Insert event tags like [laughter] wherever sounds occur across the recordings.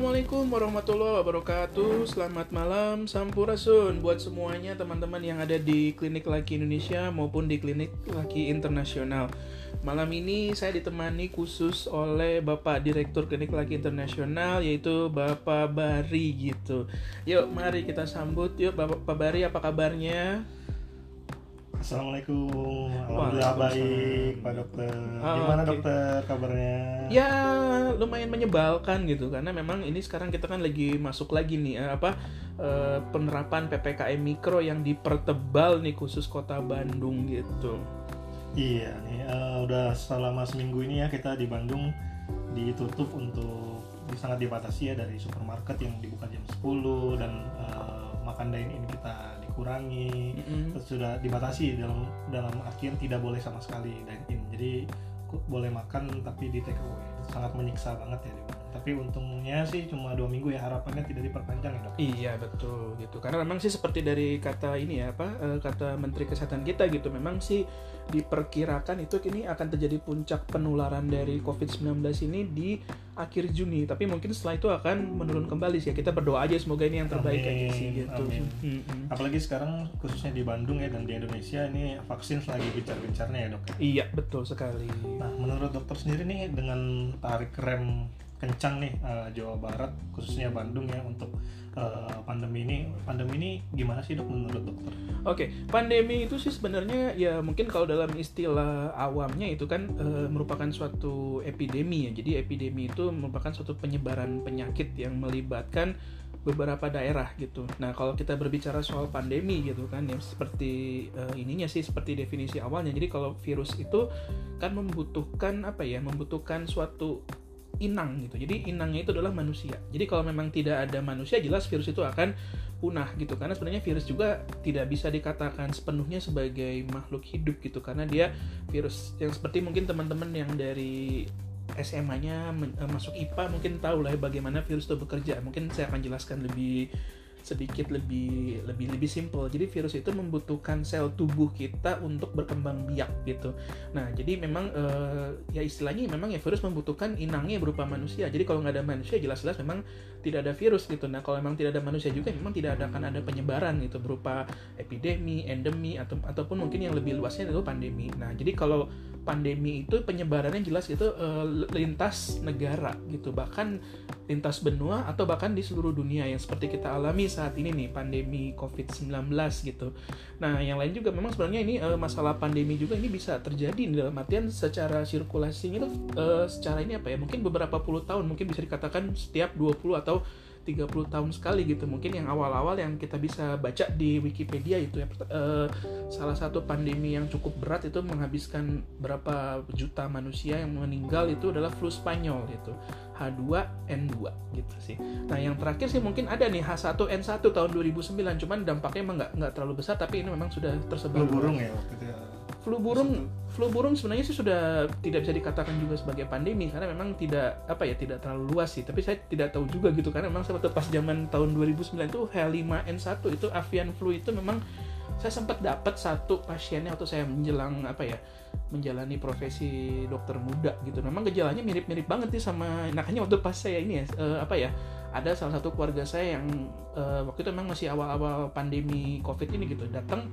Assalamualaikum warahmatullahi wabarakatuh. Selamat malam Sampurasun Buat semuanya teman-teman yang ada di Klinik Laki Indonesia Maupun di Klinik Laki Internasional. Malam ini saya ditemani khusus oleh Bapak Direktur Klinik Laki Internasional Yaitu Bapak Bari gitu. Yuk mari kita sambut. Yuk Bapak Bari apa kabarnya? Assalamualaikum, alhamdulillah baik Pak Dokter. Oh, Gimana oke. Dokter kabarnya? Ya lumayan menyebalkan gitu karena memang ini sekarang kita kan lagi masuk lagi nih eh, apa eh, penerapan ppkm mikro yang dipertebal nih khusus kota Bandung gitu. Iya nih, eh, udah selama seminggu ini ya kita di Bandung ditutup untuk sangat dibatasi ya dari supermarket yang dibuka jam 10 dan eh, makan dine in kita dikurangi. Mm-mm. Terus sudah dibatasi dalam dalam artian tidak boleh sama sekali dine in. Jadi boleh makan tapi di take away. Itu sangat menyiksa banget ya di. Tapi untungnya sih cuma dua minggu ya harapannya tidak diperpanjang ya dok. Iya betul gitu karena memang sih seperti dari kata ini ya apa eh, kata Menteri Kesehatan kita gitu memang sih diperkirakan itu kini akan terjadi puncak penularan dari COVID-19 ini di akhir Juni tapi mungkin setelah itu akan menurun kembali sih ya kita berdoa aja semoga ini yang terbaik aja sih Amin, gitu. amin. Apalagi sekarang khususnya di Bandung ya dan di Indonesia ini vaksin lagi gencar-gencarnya ya dok. Iya betul sekali. Nah menurut dokter sendiri nih dengan tarik rem kencang nih eh, Jawa Barat khususnya Bandung ya untuk eh, pandemi ini pandemi ini gimana sih dok menurut dokter? Oke, pandemi itu sih sebenarnya ya mungkin kalau dalam istilah awamnya itu kan eh, merupakan suatu epidemi ya. Jadi epidemi itu merupakan suatu penyebaran penyakit yang melibatkan beberapa daerah gitu. Nah, kalau kita berbicara soal pandemi gitu kan yang seperti eh, ininya sih seperti definisi awalnya. Jadi kalau virus itu kan membutuhkan apa ya? Membutuhkan suatu inang gitu. Jadi inangnya itu adalah manusia. Jadi kalau memang tidak ada manusia jelas virus itu akan punah gitu. Karena sebenarnya virus juga tidak bisa dikatakan sepenuhnya sebagai makhluk hidup gitu karena dia virus yang seperti mungkin teman-teman yang dari SMA-nya eh, masuk IPA mungkin tahu lah ya bagaimana virus itu bekerja. Mungkin saya akan jelaskan lebih sedikit lebih lebih lebih simple. Jadi virus itu membutuhkan sel tubuh kita untuk berkembang biak gitu. Nah, jadi memang eh, ya istilahnya memang ya virus membutuhkan inangnya berupa manusia. Jadi kalau nggak ada manusia jelas-jelas memang tidak ada virus gitu. Nah, kalau memang tidak ada manusia juga memang tidak ada akan ada penyebaran gitu berupa epidemi, endemi atau ataupun mungkin yang lebih luasnya itu pandemi. Nah, jadi kalau pandemi itu penyebarannya jelas itu eh, lintas negara gitu, bahkan lintas benua atau bahkan di seluruh dunia yang seperti kita alami saat ini nih pandemi COVID-19 gitu. Nah, yang lain juga memang sebenarnya ini eh, masalah pandemi juga ini bisa terjadi dalam artian secara sirkulasinya itu eh, secara ini apa ya? Mungkin beberapa puluh tahun, mungkin bisa dikatakan setiap 20 atau 30 tahun sekali gitu. Mungkin yang awal-awal yang kita bisa baca di Wikipedia itu ya eh, salah satu pandemi yang cukup berat itu menghabiskan berapa juta manusia yang meninggal itu adalah flu Spanyol gitu. H2N2 gitu sih. Nah, yang terakhir sih mungkin ada nih H1N1 tahun 2009, cuman dampaknya emang nggak nggak terlalu besar tapi ini memang sudah tersebar. Burung ya waktu itu. Flu burung, flu burung sebenarnya sih sudah tidak bisa dikatakan juga sebagai pandemi karena memang tidak apa ya tidak terlalu luas sih. Tapi saya tidak tahu juga gitu karena memang waktu pas zaman tahun 2009 itu H5N1 itu avian flu itu memang saya sempat dapat satu pasiennya waktu saya menjelang apa ya menjalani profesi dokter muda gitu. Memang gejalanya mirip-mirip banget nih sama makanya waktu pas saya ini ya eh, apa ya ada salah satu keluarga saya yang eh, waktu itu memang masih awal-awal pandemi covid ini gitu datang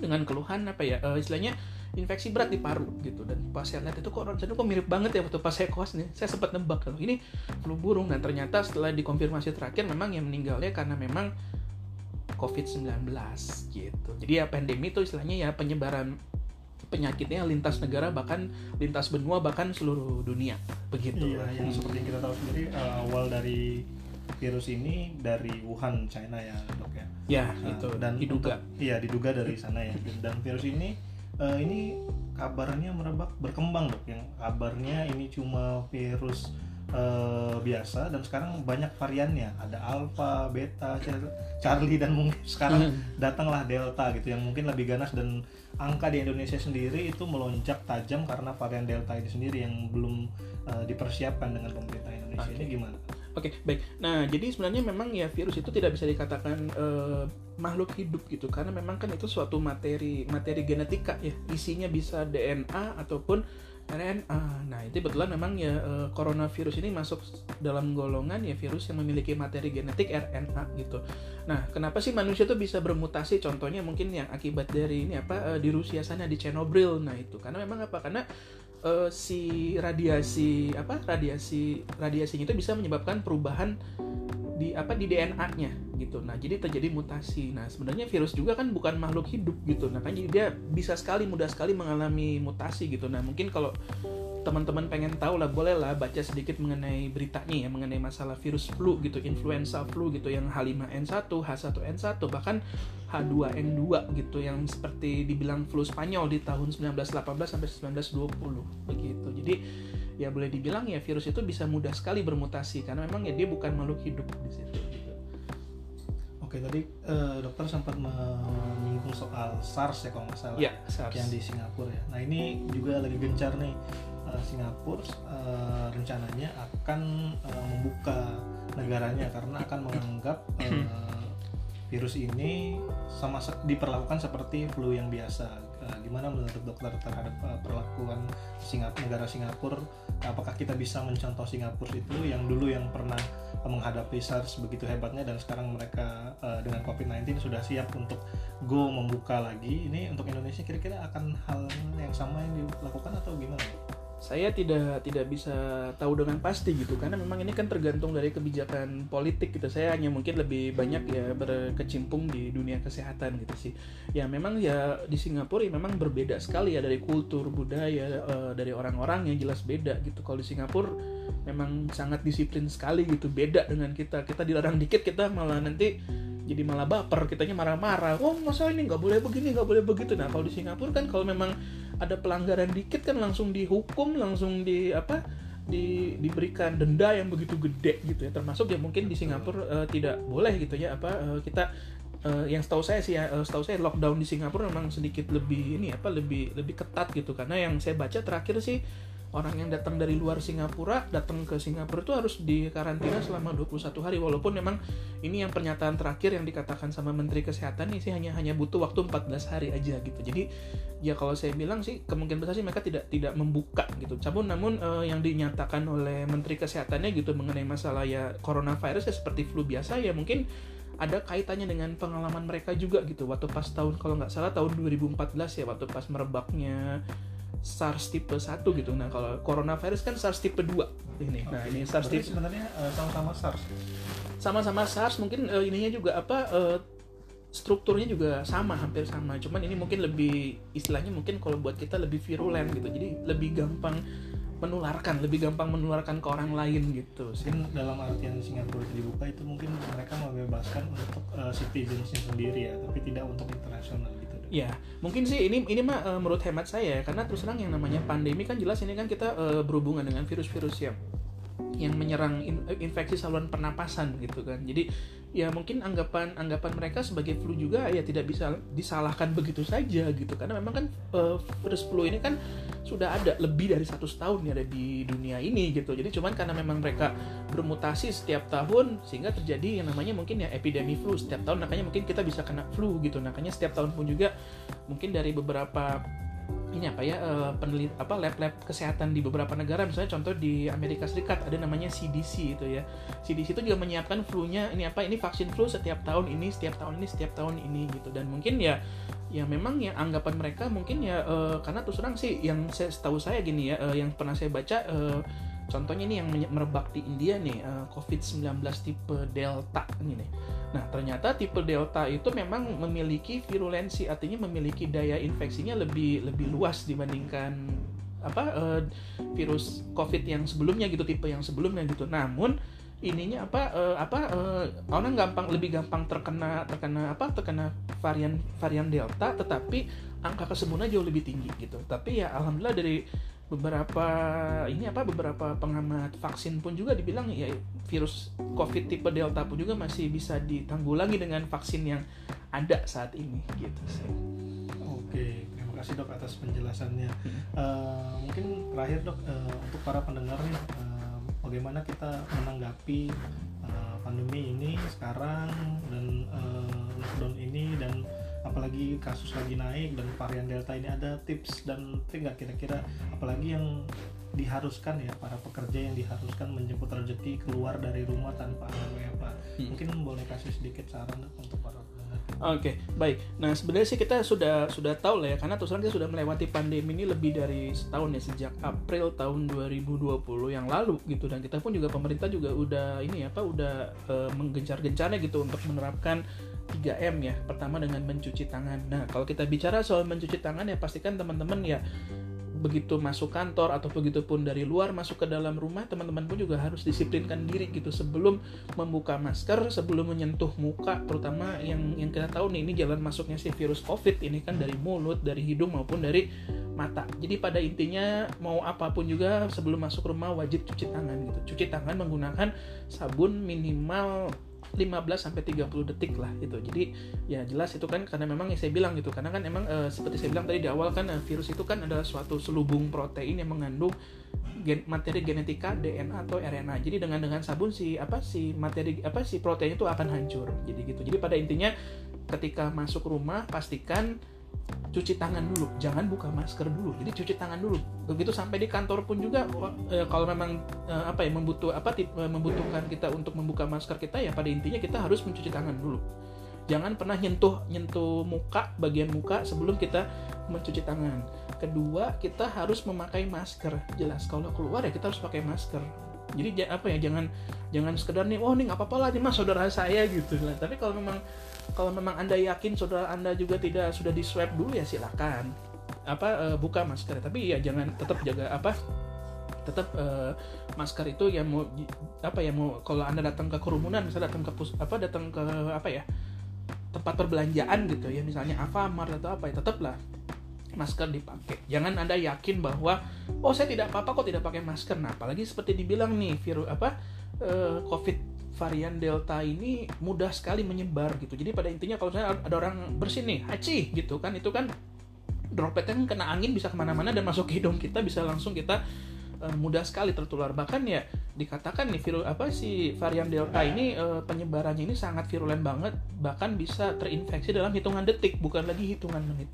dengan keluhan apa ya eh, istilahnya infeksi berat di paru gitu dan pas saya lihat itu kok rasanya kok mirip banget ya waktu pas saya kos nih saya sempat nebak kalau ini flu burung dan ternyata setelah dikonfirmasi terakhir memang yang meninggalnya karena memang COVID-19 gitu. Jadi ya pandemi itu istilahnya ya penyebaran penyakitnya lintas negara bahkan lintas benua bahkan seluruh dunia begitu. Iya, yang seperti yang kita tahu sendiri eh, awal dari virus ini dari Wuhan, China ya dok ya. Ya, Nah, itu dan diduga. untuk- iya diduga dari sana ya. Dan virus ini eh, ini kabarnya merebak berkembang dok. Yang kabarnya ini cuma virus eh, biasa dan sekarang banyak variannya. Ada alpha, beta, Char- Charlie dan mungkin sekarang datanglah delta gitu yang mungkin lebih ganas dan angka di Indonesia sendiri itu melonjak tajam karena varian delta ini sendiri yang belum eh, dipersiapkan dengan pemerintah Indonesia. Oke. Ini gimana? Oke, baik. Nah, jadi sebenarnya memang ya virus itu tidak bisa dikatakan eh, makhluk hidup gitu karena memang kan itu suatu materi materi genetika ya. Isinya bisa DNA ataupun RNA. Nah, itu kebetulan memang ya uh, coronavirus ini masuk dalam golongan ya virus yang memiliki materi genetik RNA gitu. Nah, kenapa sih manusia tuh bisa bermutasi? Contohnya mungkin yang akibat dari ini apa uh, di Rusia sana di Chernobyl. Nah, itu karena memang apa? Karena uh, si radiasi apa? Radiasi radiasinya itu bisa menyebabkan perubahan di apa di DNA-nya gitu. Nah, jadi terjadi mutasi. Nah, sebenarnya virus juga kan bukan makhluk hidup gitu. Nah, kan jadi dia bisa sekali mudah sekali mengalami mutasi gitu. Nah, mungkin kalau teman-teman pengen tahu lah boleh lah baca sedikit mengenai beritanya ya mengenai masalah virus flu gitu influenza flu gitu yang H5N1 H1N1 bahkan H2N2 gitu yang seperti dibilang flu Spanyol di tahun 1918 sampai 1920 begitu jadi ya boleh dibilang ya virus itu bisa mudah sekali bermutasi karena memang ya dia bukan makhluk hidup di situ gitu. Oke tadi uh, dokter sempat menyinggung soal SARS ya kalau nggak salah ya, SARS. yang di Singapura ya. Nah ini juga lagi gencar nih uh, Singapura uh, rencananya akan uh, membuka negaranya karena akan menganggap uh, virus ini sama diperlakukan seperti flu yang biasa. Uh, gimana menurut dokter terhadap uh, perlakuan Singapura negara Singapura? Apakah kita bisa mencontoh Singapura itu yang dulu yang pernah menghadapi SARS begitu hebatnya dan sekarang mereka uh, dengan COVID-19 sudah siap untuk go membuka lagi? Ini untuk Indonesia kira-kira akan hal yang sama yang dilakukan atau gimana? Saya tidak tidak bisa tahu dengan pasti gitu karena memang ini kan tergantung dari kebijakan politik gitu. Saya hanya mungkin lebih banyak ya berkecimpung di dunia kesehatan gitu sih. Ya memang ya di Singapura ya memang berbeda sekali ya dari kultur budaya uh, dari orang-orang yang jelas beda gitu. Kalau di Singapura memang sangat disiplin sekali gitu beda dengan kita. Kita dilarang dikit kita malah nanti jadi malah baper kitanya marah-marah. Oh masa ini nggak boleh begini nggak boleh begitu. Nah kalau di Singapura kan kalau memang ada pelanggaran dikit kan langsung dihukum langsung di apa di, diberikan denda yang begitu gede gitu ya. Termasuk ya mungkin di Singapura uh, tidak boleh gitu ya apa uh, kita uh, yang setahu saya sih ya uh, setahu saya lockdown di Singapura memang sedikit lebih ini apa lebih lebih ketat gitu. Karena yang saya baca terakhir sih orang yang datang dari luar Singapura datang ke Singapura itu harus dikarantina selama 21 hari walaupun memang ini yang pernyataan terakhir yang dikatakan sama Menteri Kesehatan ini sih hanya hanya butuh waktu 14 hari aja gitu. Jadi ya kalau saya bilang sih kemungkinan besar sih mereka tidak tidak membuka gitu. Cabun namun eh, yang dinyatakan oleh Menteri Kesehatannya gitu mengenai masalah ya coronavirus ya seperti flu biasa ya mungkin ada kaitannya dengan pengalaman mereka juga gitu waktu pas tahun kalau nggak salah tahun 2014 ya waktu pas merebaknya SARS tipe 1 gitu. Nah, kalau coronavirus kan SARS tipe 2 ini. Okay. Nah, ini SARS tipe sebenarnya uh, sama-sama SARS. Sama-sama SARS mungkin uh, ininya juga apa uh, strukturnya juga sama, hampir sama. Cuman ini mungkin lebih istilahnya mungkin kalau buat kita lebih virulen gitu. Jadi lebih gampang menularkan, lebih gampang menularkan ke orang lain gitu. Mungkin dalam artian Singapura dibuka itu mungkin mereka membebaskan untuk uh, citizensnya sendiri ya, tapi tidak untuk internasional. Ya, mungkin sih ini ini mah uh, menurut hemat saya karena terus terang yang namanya pandemi kan jelas ini kan kita uh, berhubungan dengan virus-virus yang yang menyerang in, infeksi saluran pernapasan gitu kan. Jadi ya mungkin anggapan anggapan mereka sebagai flu juga ya tidak bisa disalahkan begitu saja gitu. Karena memang kan uh, virus flu ini kan sudah ada lebih dari 100 tahun ya ada di dunia ini gitu. Jadi cuman karena memang mereka bermutasi setiap tahun sehingga terjadi yang namanya mungkin ya epidemi flu. Setiap tahun makanya mungkin kita bisa kena flu gitu. Makanya setiap tahun pun juga mungkin dari beberapa ini apa ya uh, penelit apa lab-lab kesehatan di beberapa negara misalnya contoh di Amerika Serikat ada namanya CDC itu ya. CDC itu juga menyiapkan flu-nya ini apa ini vaksin flu setiap tahun ini setiap tahun ini setiap tahun ini gitu. Dan mungkin ya ya memang ya anggapan mereka mungkin ya uh, karena terus terang sih yang saya setahu saya gini ya uh, yang pernah saya baca uh, contohnya ini yang merebak di India nih uh, COVID-19 tipe Delta ini nih Nah, ternyata tipe delta itu memang memiliki virulensi, artinya memiliki daya infeksinya lebih lebih luas dibandingkan apa uh, virus COVID yang sebelumnya gitu, tipe yang sebelumnya gitu. Namun ininya apa uh, apa uh, orang gampang lebih gampang terkena terkena apa terkena varian varian delta tetapi angka kesembuhannya jauh lebih tinggi gitu tapi ya alhamdulillah dari beberapa ini apa beberapa pengamat vaksin pun juga dibilang ya virus COVID tipe Delta pun juga masih bisa ditanggulangi dengan vaksin yang ada saat ini gitu sih. Oke, terima kasih dok atas penjelasannya. Uh, mungkin terakhir dok uh, untuk para pendengar nih uh, bagaimana kita menanggapi uh, pandemi ini sekarang dan uh, lockdown ini dan apalagi kasus lagi naik dan varian delta ini ada tips dan trik nggak kira-kira apalagi yang diharuskan ya para pekerja yang diharuskan menjemput rezeki keluar dari rumah tanpa ada WFH Hmm. mungkin boleh kasih sedikit saran untuk para pendengar Oke, baik. Nah, sebenarnya sih kita sudah sudah tahu lah ya, karena terus terang kita sudah melewati pandemi ini lebih dari setahun ya sejak April tahun 2020 yang lalu gitu dan kita pun juga pemerintah juga udah ini apa udah eh, menggencar-gencarnya gitu untuk menerapkan 3M ya. Pertama dengan mencuci tangan. Nah, kalau kita bicara soal mencuci tangan ya pastikan teman-teman ya begitu masuk kantor atau begitu pun dari luar masuk ke dalam rumah teman-teman pun juga harus disiplinkan diri gitu sebelum membuka masker sebelum menyentuh muka terutama yang yang kita tahu nih ini jalan masuknya si virus covid ini kan dari mulut dari hidung maupun dari mata jadi pada intinya mau apa pun juga sebelum masuk rumah wajib cuci tangan gitu cuci tangan menggunakan sabun minimal 15 sampai 30 detik lah gitu. Jadi ya jelas itu kan karena memang yang saya bilang gitu karena kan emang eh, seperti saya bilang tadi di awal kan eh, virus itu kan adalah suatu selubung protein yang mengandung gen- materi genetika DNA atau RNA. Jadi dengan dengan sabun si apa si materi apa si protein itu akan hancur. Jadi gitu. Jadi pada intinya ketika masuk rumah pastikan cuci tangan dulu, jangan buka masker dulu. Jadi cuci tangan dulu. Begitu sampai di kantor pun juga wah, eh, kalau memang eh, apa ya membutuh apa eh, membutuhkan kita untuk membuka masker kita ya pada intinya kita harus mencuci tangan dulu. Jangan pernah nyentuh nyentuh muka bagian muka sebelum kita mencuci tangan. Kedua, kita harus memakai masker. Jelas kalau keluar ya kita harus pakai masker. Jadi ja- apa ya jangan jangan sekedar nih oh nih nggak apa-apa lah ini mas saudara saya gitu lah. Tapi kalau memang kalau memang anda yakin saudara anda juga tidak sudah di swab dulu ya silakan. Apa eh, buka masker. Tapi ya jangan tetap jaga apa tetap eh, masker itu ya mau apa ya mau kalau anda datang ke kerumunan misalnya datang ke pus, apa datang ke apa ya tempat perbelanjaan gitu ya misalnya Alfamart atau apa ya tetaplah masker dipakai. Jangan anda yakin bahwa oh saya tidak apa-apa kok tidak pakai masker. Nah apalagi seperti dibilang nih virus apa eh, covid varian delta ini mudah sekali menyebar gitu. Jadi pada intinya kalau saya ada orang bersin nih haci gitu kan itu kan dropletnya kan kena angin bisa ke mana-mana dan masuk ke hidung kita bisa langsung kita eh, mudah sekali tertular. Bahkan ya dikatakan nih virus apa si varian delta ini eh, penyebarannya ini sangat virulen banget bahkan bisa terinfeksi dalam hitungan detik bukan lagi hitungan menit.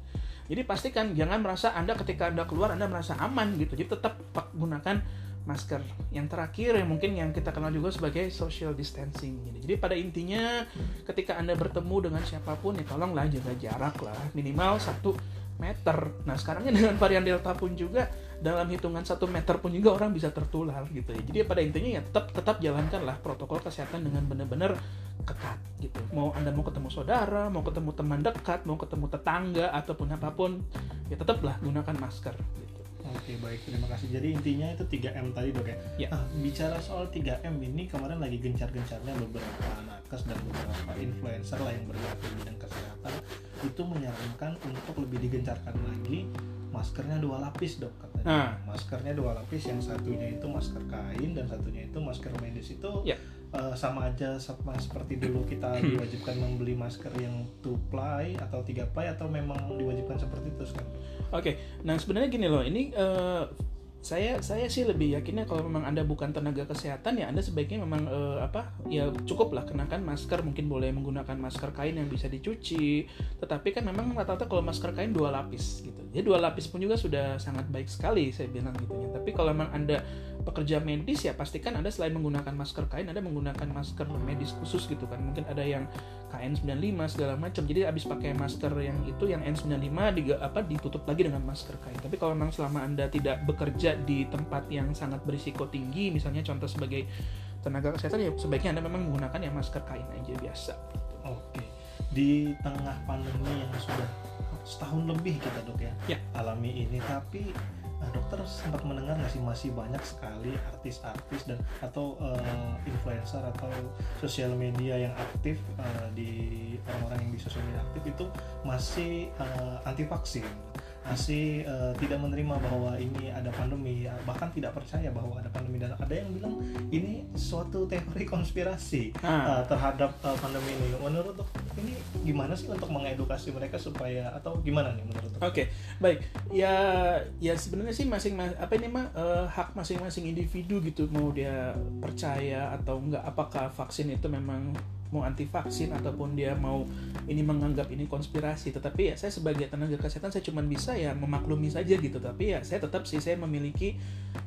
Jadi pastikan jangan merasa anda ketika anda keluar anda merasa aman gitu. Jadi tetap gunakan masker yang terakhir yang mungkin yang kita kenal juga sebagai social distancing Jadi- pada intinya ketika anda bertemu dengan siapa pun ya tolonglah jaga jarak lah minimal satu meter. Nah sekarangnya [laughs] dengan varian delta pun juga dalam hitungan satu meter pun juga orang bisa tertular gitu ya. Jadi pada intinya ya tetap tetap jalankanlah protokol kesehatan dengan benar-benar ketat gitu. Mau anda mau ketemu saudara, mau ketemu teman dekat, mau ketemu tetangga ataupun apa pun, ya tetaplah gunakan masker. Gitu. Oke baik terima kasih. Jadi intinya itu 3M tadi dok ya. Ya. Nah, bicara soal 3M ini kemarin lagi gencar-gencarnya beberapa nakes dan beberapa influencer lah yang bergerak di bidang kesehatan itu menyarankan untuk lebih digencarkan lagi maskernya dua lapis dok katanya. Nah. Maskernya dua lapis yang satunya itu masker kain dan satunya itu masker medis itu Ya. Eh, sama aja sama seperti dulu kita diwajibkan membeli masker yang two ply atau tiga ply atau memang diwajibkan seperti itu kan? Oke, nah sebenarnya gini loh, ini eh, saya saya sih lebih yakinnya kalau memang anda bukan tenaga kesehatan ya anda sebaiknya memang eh, apa ya cukup lah kenakan masker mungkin boleh menggunakan masker kain yang bisa dicuci tetapi kan memang rata-rata kalau masker kain dua lapis gitu ya dua lapis pun juga sudah sangat baik sekali saya bilang gitu ya. Tapi kalau memang anda pekerja medis ya pastikan anda selain menggunakan masker kain anda menggunakan masker medis khusus gitu kan. Mungkin ada yang KN95 segala macam. Jadi habis pakai masker yang itu yang N95 diga, apa ditutup lagi dengan masker kain. Tapi kalau memang selama anda tidak bekerja di tempat yang sangat berisiko tinggi misalnya contoh sebagai tenaga kesehatan ya sebaiknya anda memang menggunakan yang masker kain aja biasa. Oke, di tengah pandemi yang sudah setahun lebih kita dok ya, Ya. alami ini, tapi nah, dokter sempat mendengar nggak sih masih banyak sekali artis-artis dan atau eh, influencer atau sosial media yang aktif eh, di orang-orang yang di sosial media aktif itu masih eh, anti vaksin masih eh, tidak menerima bahwa ini ada pandemi bahkan tidak percaya bahwa ada pandemi dan ada yang bilang ini suatu teori konspirasi uh, terhadap uh, pandemi ini. Menurut dok, ini gimana sih untuk mengedukasi mereka supaya atau gimana nih menurut? Oke, baik. Ya, ya sebenarnya sih masing apa ini mah eh, hak masing-masing individu gitu mau dia percaya atau enggak apakah vaksin itu memang mau anti vaksin ataupun dia mau ini menganggap ini konspirasi. Tetapi ya saya sebagai tenaga kesehatan saya cuma bisa ya memaklumi saja gitu. Tapi ya saya tetap sih saya memiliki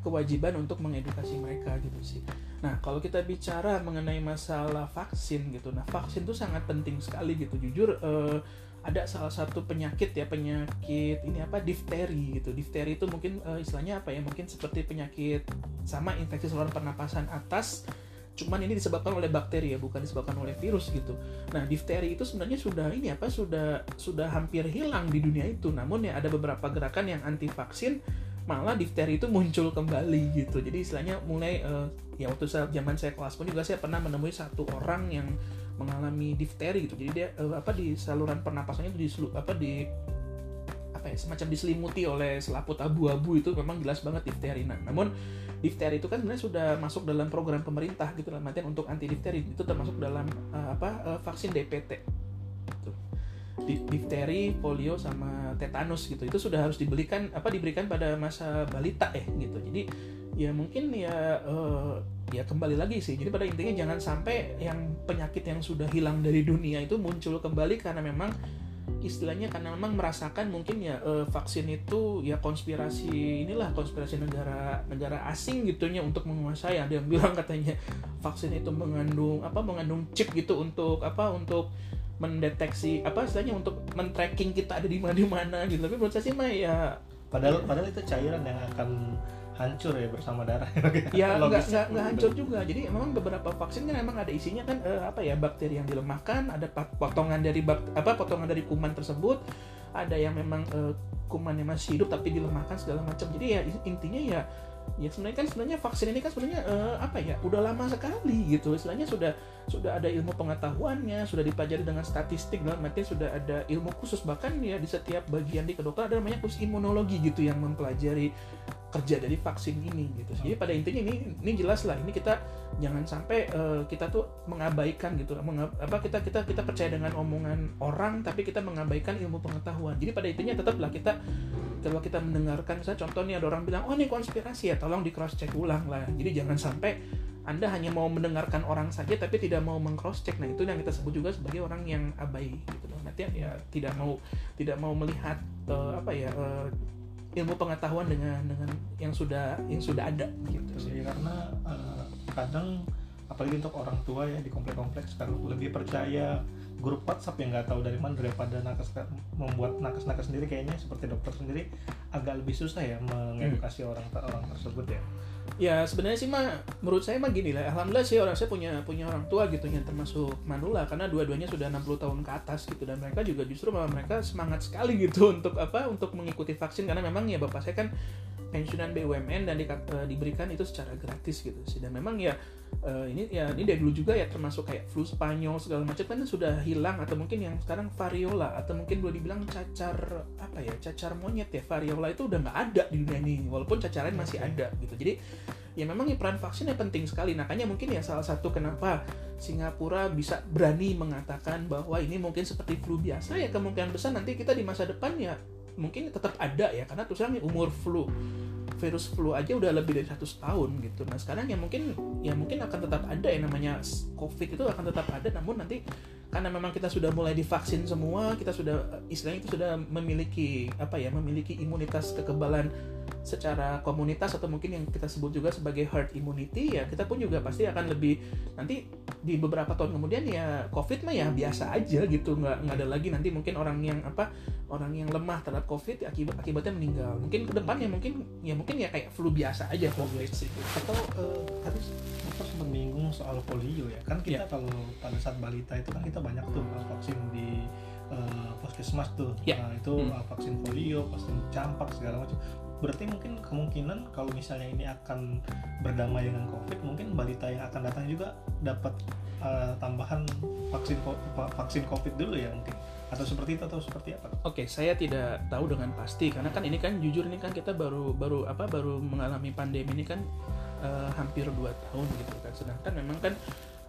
kewajiban untuk mengedukasi mereka gitu sih. Nah kalau kita bicara mengenai masalah vaksin gitu. Nah vaksin itu sangat penting sekali gitu. Jujur eh, ada salah satu penyakit ya penyakit ini apa? difteri gitu. Difteri itu mungkin eh, istilahnya apa ya? Mungkin seperti penyakit sama infeksi saluran pernapasan atas cuman ini disebabkan oleh bakteri ya bukan disebabkan oleh virus gitu. Nah difteri itu sebenarnya sudah ini apa sudah sudah hampir hilang di dunia itu. Namun ya ada beberapa gerakan yang anti vaksin malah difteri itu muncul kembali gitu. Jadi istilahnya mulai uh, ya waktu saya zaman saya kelas pun juga saya pernah menemui satu orang yang mengalami difteri gitu. Jadi dia uh, apa di saluran pernapasannya itu di apa di apa ya semacam diselimuti oleh selaput abu-abu itu. Memang jelas banget difteri. Nah, namun difteri itu kan sebenarnya sudah masuk dalam program pemerintah gitu dalam artian untuk anti difteri itu termasuk dalam uh, apa uh, vaksin DPT. Gitu. Difteri, polio sama tetanus gitu. Itu sudah harus dibelikan apa diberikan pada masa balita eh gitu. Jadi ya mungkin ya uh, ya kembali lagi sih. Jadi pada intinya jangan sampai yang penyakit yang sudah hilang dari dunia itu muncul kembali karena memang istilahnya karena memang merasakan mungkin ya uh, vaksin itu ya konspirasi inilah konspirasi negara negara asing gitunya untuk menguasai. Ada yang bilang katanya vaksin itu mengandung apa mengandung chip gitu untuk apa untuk mendeteksi apa istilahnya untuk men-tracking kita ada di mana di mana gitu. Tapi menurut saya sih mah ya padahal padahal itu cairan yang akan hancur ya bersama darah ya [laughs] nggak nggak nggak hancur juga. Jadi memang beberapa vaksin kan memang ada isinya kan uh, apa ya bakteri yang dilemahkan ada potongan dari bak apa potongan dari kuman tersebut ada yang memang uh, kumannya masih hidup tapi dilemahkan segala macam. Jadi ya intinya ya ya sebenarnya kan sebenarnya vaksin ini kan sebenarnya uh, apa ya udah lama sekali gitu. Istilahnya sudah sudah ada ilmu pengetahuannya sudah dipelajari dengan statistik dalam artian sudah ada ilmu khusus. Bahkan ya di setiap bagian di kedokteran ada namanya khusus imunologi gitu yang mempelajari kerja dari vaksin ini gitu. Jadi pada intinya ini ini jelas lah ini kita jangan sampai uh, kita tuh mengabaikan gitu. Mengab, apa kita kita kita percaya dengan omongan orang tapi kita mengabaikan ilmu pengetahuan. Jadi pada intinya tetaplah kita kalau kita mendengarkan saya contoh ada orang bilang oh ini konspirasi ya tolong di cross check ulang lah. Jadi jangan sampai anda hanya mau mendengarkan orang saja tapi tidak mau mengcross check. Nah, itu yang kita sebut juga sebagai orang yang abai gitu loh. Nanti ya tidak mau tidak mau melihat uh, apa ya uh, ilmu pengetahuan dengan dengan yang sudah yang sudah ada gitu. Sih karena uh, kadang apalagi untuk orang tua ya di komplek-komplek sekarang lebih percaya grup WhatsApp yang nggak tahu dari mana daripada nakes membuat nakes-nakes sendiri kayaknya seperti dokter sendiri agak lebih susah ya mengedukasi hmm. orang orang tersebut ya ya sebenarnya sih mah menurut saya mah gini lah alhamdulillah sih orang saya punya punya orang tua gitu yang termasuk manula karena dua-duanya sudah 60 tahun ke atas gitu dan mereka juga justru malah mereka semangat sekali gitu [laughs] untuk apa untuk mengikuti vaksin karena memang ya bapak saya kan pensiunan BUMN dan di, uh, diberikan itu secara gratis gitu sih dan memang ya uh, ini ya ini dari dulu juga ya termasuk kayak flu Spanyol segala macam kan sudah hilang atau mungkin yang sekarang variola atau mungkin boleh dibilang cacar apa ya cacar monyet ya. Variola itu udah nggak ada di dunia ini walaupun cacaran masih ada gitu. Jadi ya memang ya peran vaksinnya penting sekali. Makanya mungkin ya salah satu kenapa Singapura bisa berani mengatakan bahwa ini mungkin seperti flu biasa ya kemungkinan besar nanti kita di masa depan ya mungkin tetap ada ya karena terus terang umur flu virus flu aja udah lebih dari 100 tahun gitu. Nah sekarang ya mungkin ya mungkin akan tetap ada yang namanya COVID itu akan tetap ada, namun nanti karena memang kita sudah mulai divaksin semua, kita sudah istilahnya itu sudah memiliki apa ya, memiliki imunitas kekebalan secara komunitas atau mungkin yang kita sebut juga sebagai herd immunity ya kita pun juga pasti akan lebih nanti di beberapa tahun kemudian ya covid mah ya biasa aja gitu nggak nggak ada lagi nanti mungkin orang yang apa orang yang lemah terhadap covid akibat akibatnya meninggal mungkin ke depannya mungkin ya mungkin ya kayak flu biasa aja covid sih atau uh, tadi sempat menyinggung soal polio ya kan kita yeah. kalau pada saat balita itu kan kita banyak tuh vaksin di uh, puskesmas tuh yeah. nah, itu hmm. vaksin polio vaksin campak segala macam berarti mungkin kemungkinan kalau misalnya ini akan berdamai dengan covid mungkin balita yang akan datang juga dapat uh, tambahan vaksin vaksin covid dulu ya mungkin atau seperti itu atau seperti apa? Oke, saya tidak tahu dengan pasti karena kan ini kan jujur ini kan kita baru baru apa baru mengalami pandemi ini kan uh, hampir dua tahun gitu kan. Sedangkan memang kan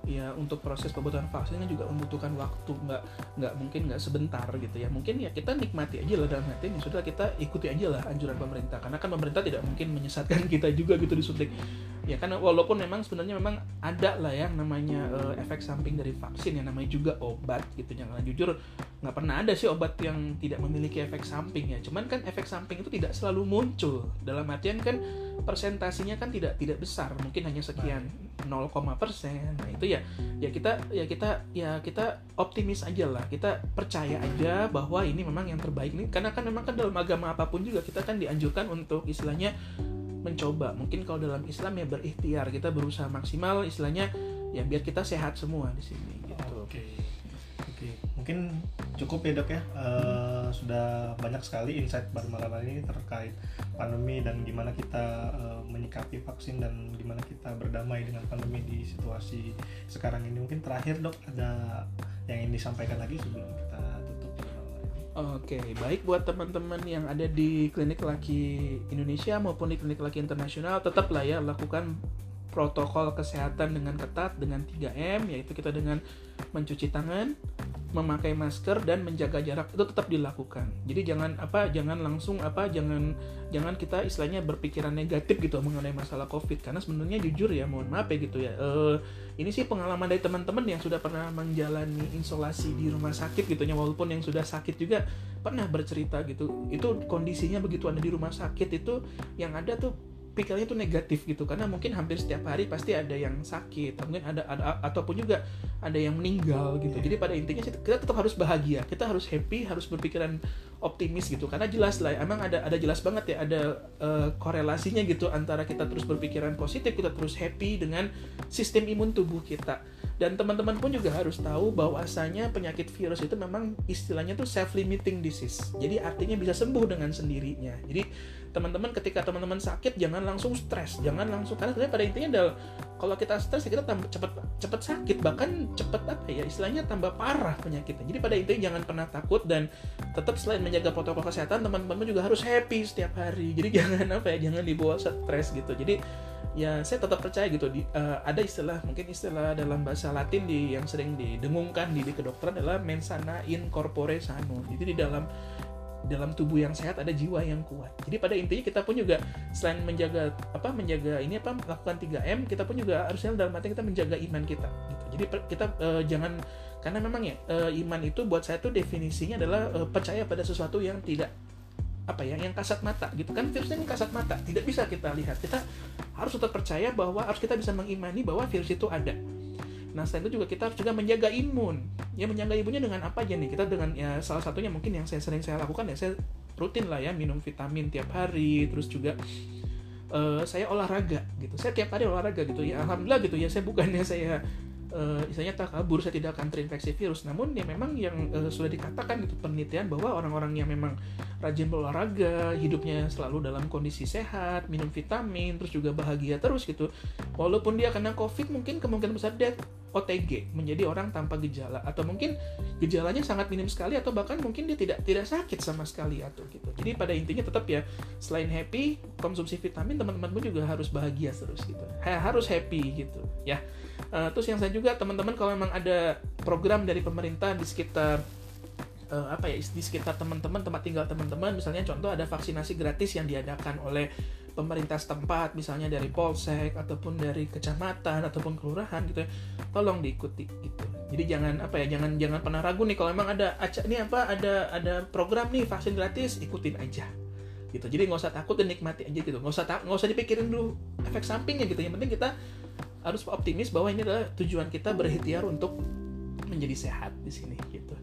ya untuk proses pembuatan vaksinnya juga membutuhkan waktu nggak nggak mungkin nggak sebentar gitu ya. Mungkin ya kita nikmati aja lah dalam arti sudah kita ikuti aja lah anjuran pemerintah. Karena kan pemerintah tidak mungkin menyesatkan kita juga gitu disuntik. Ya kan walaupun memang sebenarnya memang ada lah ya namanya uh, efek samping dari vaksin yang namanya juga obat gitu. Jangan jujur nggak pernah ada sih obat yang tidak memiliki efek samping ya. Cuman kan efek samping itu tidak selalu muncul. Dalam artian kan persentasinya kan tidak tidak besar. Mungkin hanya sekian 0, persen nah itu ya ya kita ya kita ya kita optimis aja lah kita percaya aja bahwa ini memang yang terbaik nih karena kan memang kan dalam agama apa pun juga kita kan dianjurkan untuk istilahnya mencoba mungkin kalau dalam Islam ya berikhtiar kita berusaha maksimal istilahnya ya biar kita sehat semua di sini gitu. Oke. Oke. Mungkin cukup ya dok ya. Uh, banyak sekali insight pada malam ini terkait pandemi dan gimana kita uh, menyikapi vaksin dan gimana kita berdamai dengan pandemi di situasi sekarang ini. Mungkin terakhir dok ada yang ingin disampaikan lagi sebelum kita Oke, okay, baik buat teman-teman yang ada di klinik laki Indonesia maupun di klinik laki internasional, tetaplah ya lakukan protokol kesehatan dengan ketat dengan 3M yaitu kita dengan mencuci tangan, memakai masker dan menjaga jarak itu tetap dilakukan. Jadi jangan apa jangan langsung apa jangan jangan kita istilahnya berpikiran negatif gitu mengenai masalah Covid karena sebenarnya jujur ya mohon maaf ya gitu ya. Uh, ini sih pengalaman dari teman-teman yang sudah pernah menjalani isolasi di rumah sakit gitu ya walaupun yang sudah sakit juga pernah bercerita gitu. Itu kondisinya begitu ada di rumah sakit itu yang ada tuh pikirannya tuh negatif gitu karena mungkin hampir setiap hari pasti ada yang sakit mungkin ada, ada ataupun juga ada yang meninggal gitu. Jadi pada intinya kita tetap harus bahagia kita harus happy harus berpikiran optimis gitu. Karena jelas lah emang ada ada jelas banget ya ada uh, korelasinya gitu antara kita terus berpikiran positif kita terus happy dengan sistem imun tubuh kita dan teman-teman pun juga harus tahu bahwasanya penyakit virus itu memang istilahnya tuh self limiting disease. Jadi artinya bisa sembuh dengan sendirinya. Jadi teman-teman ketika teman-teman sakit jangan langsung stres. Jangan langsung karena sebenarnya pada intinya adalah kalau kita stres kita tambah cepat cepat sakit. Bahkan cepat apa ya istilahnya tambah parah penyakitnya. Jadi pada intinya jangan pernah takut dan tetap selain menjaga protokol kesehatan teman-teman juga harus happy setiap hari. Jadi [laughs] jangan apa ya jangan dibawa stres gitu. Jadi ya saya tetap percaya gitu di, uh, ada istilah mungkin istilah dalam bahasa Latin di yang sering didengungkan di, di kedokteran adalah mensana in corpore sano jadi di dalam dalam tubuh yang sehat ada jiwa yang kuat. Jadi pada intinya kita pun juga selain menjaga apa menjaga ini apa melakukan 3M, kita pun juga harusnya dalam arti kita menjaga iman kita gitu. Jadi kita uh, jangan karena memang ya uh, iman itu buat saya tuh definisinya adalah uh, percaya pada sesuatu yang tidak apa ya yang kasat mata gitu kan virusnya ini kasat mata. Tidak bisa kita lihat. Kita harus tetap percaya bahwa harus kita bisa mengimani bahwa virus itu ada. Nah selain itu juga kita harus juga menjaga imun. Ya menjaga imunnya dengan apa aja nih? Kita dengan ya salah satunya mungkin yang saya sering saya lakukan ya saya rutin lah ya minum vitamin tiap hari terus juga uh, saya olahraga gitu. Saya tiap hari olahraga gitu. Ya alhamdulillah gitu ya saya bukannya saya uh, istilahnya kabur saya tidak akan terinfeksi virus. Namun ya memang yang uh, sudah dikatakan itu penelitian bahwa orang-orang yang memang rajin berolahraga hidupnya selalu dalam kondisi sehat minum vitamin terus juga bahagia terus gitu walaupun dia kena covid mungkin kemungkinan besar dia OTG menjadi orang tanpa gejala. Atau mungkin gejalanya sangat minim sekali atau bahkan mungkin dia tidak tidak sakit sama sekali atau gitu. Jadi pada intinya tetap ya selain happy konsumsi vitamin teman-teman pun juga harus bahagia terus gitu. Harus happy gitu ya uh, terus yang saya juga teman-teman kalau memang ada program dari pemerintah di sekitar uh, apa ya di sekitar teman-teman tempat tinggal teman-teman misalnya contoh ada vaksinasi gratis yang diadakan oleh pemerintah setempat misalnya dari polsek ataupun dari kecamatan ataupun kelurahan gitu ya tolong diikuti gitu. Jadi jangan apa ya jangan jangan pernah ragu nih kalau memang ada acak nih apa ada ada program nih vaksin gratis ikutin aja gitu. Jadi nggak usah takut dan nikmati aja gitu. Nggak usah nggak usah dipikirin dulu efek sampingnya gitu. Yang penting kita harus optimis bahwa ini adalah tujuan kita berikhtiar untuk menjadi sehat di sini gitu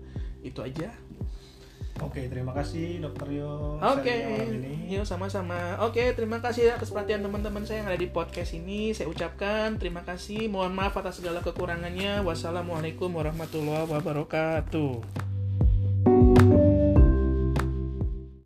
itu aja Oke, terima kasih Dokter Yo. Oke, Yo sama-sama. Oke, terima kasih atas perhatian teman-teman saya yang ada di podcast ini. Saya ucapkan terima kasih. Mohon maaf atas segala kekurangannya. Wassalamualaikum warahmatullahi wabarakatuh.